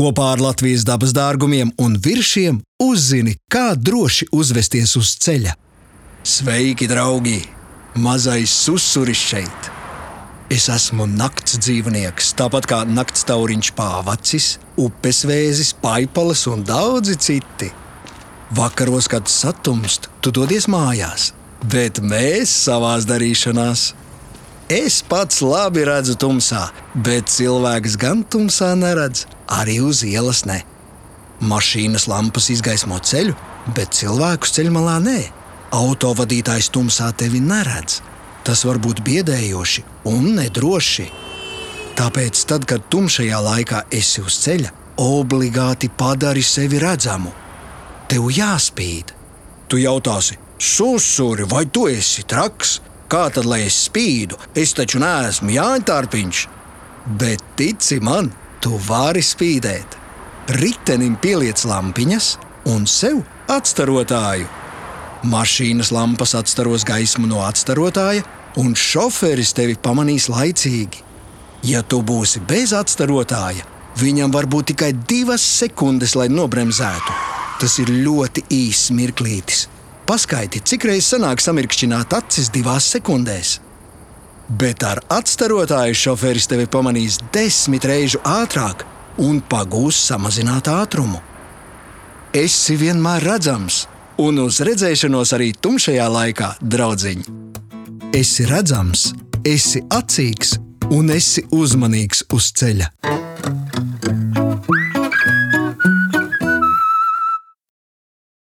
Kopā ar Latvijas dabas dārgumiem un viršiem uzzini, kā droši uzvesties uz ceļa. Sveiki, draugi! Mazais susuris šeit! Es esmu nakts dzīvnieks, tāpat kā nakts tauriņš pāvacis, upes vēzis, paipalas un daudzi citi. Vakaros, kad satumst, tu dodies mājās, bet mēs savās darīšanās. Es pats labi redzu tumsā, bet cilvēks gan tumsā neredz, arī uz ielas ne. Mašīnas lampas izgaismo ceļu, bet cilvēkus ceļmalā nē. Autovadītājs tumsā tevi neredz. Tas var būt biedējoši un nedroši. Tāpēc, tad, kad tumšajā laikā esi uz ceļa, obligāti padari sevi redzamu. Tev jāspīd. Tu jautāsi, susuri, vai tu esi traks? Kā tad, lai es spīdu? Es taču neesmu Jāņķārpiņš. Bet tici man, tu vari spīdēt. Ritenim pieliec lampiņas un sev atstarotāju. Mašīnas lampas atstaros gaismu no atstarotāja, un šoferis tevi pamanīs laicīgi. Ja tu būsi bez atstarotāja, viņam var būt tikai divas sekundes, lai nobremzētu. Tas ir ļoti īss mirklītis. Paskaiti, cik reizes sanāk samirkšķināt acis divās sekundēs. Bet ar atstarotāju šoferis tevi pamanīs desmit reižu ātrāk un pagūs samazināt ātrumu. Esi vienmēr redzams, un uz redzēšanos arī tumšajā laikā, draudziņ. Esi redzams, esi acīgs un esi uzmanīgs uz ceļa.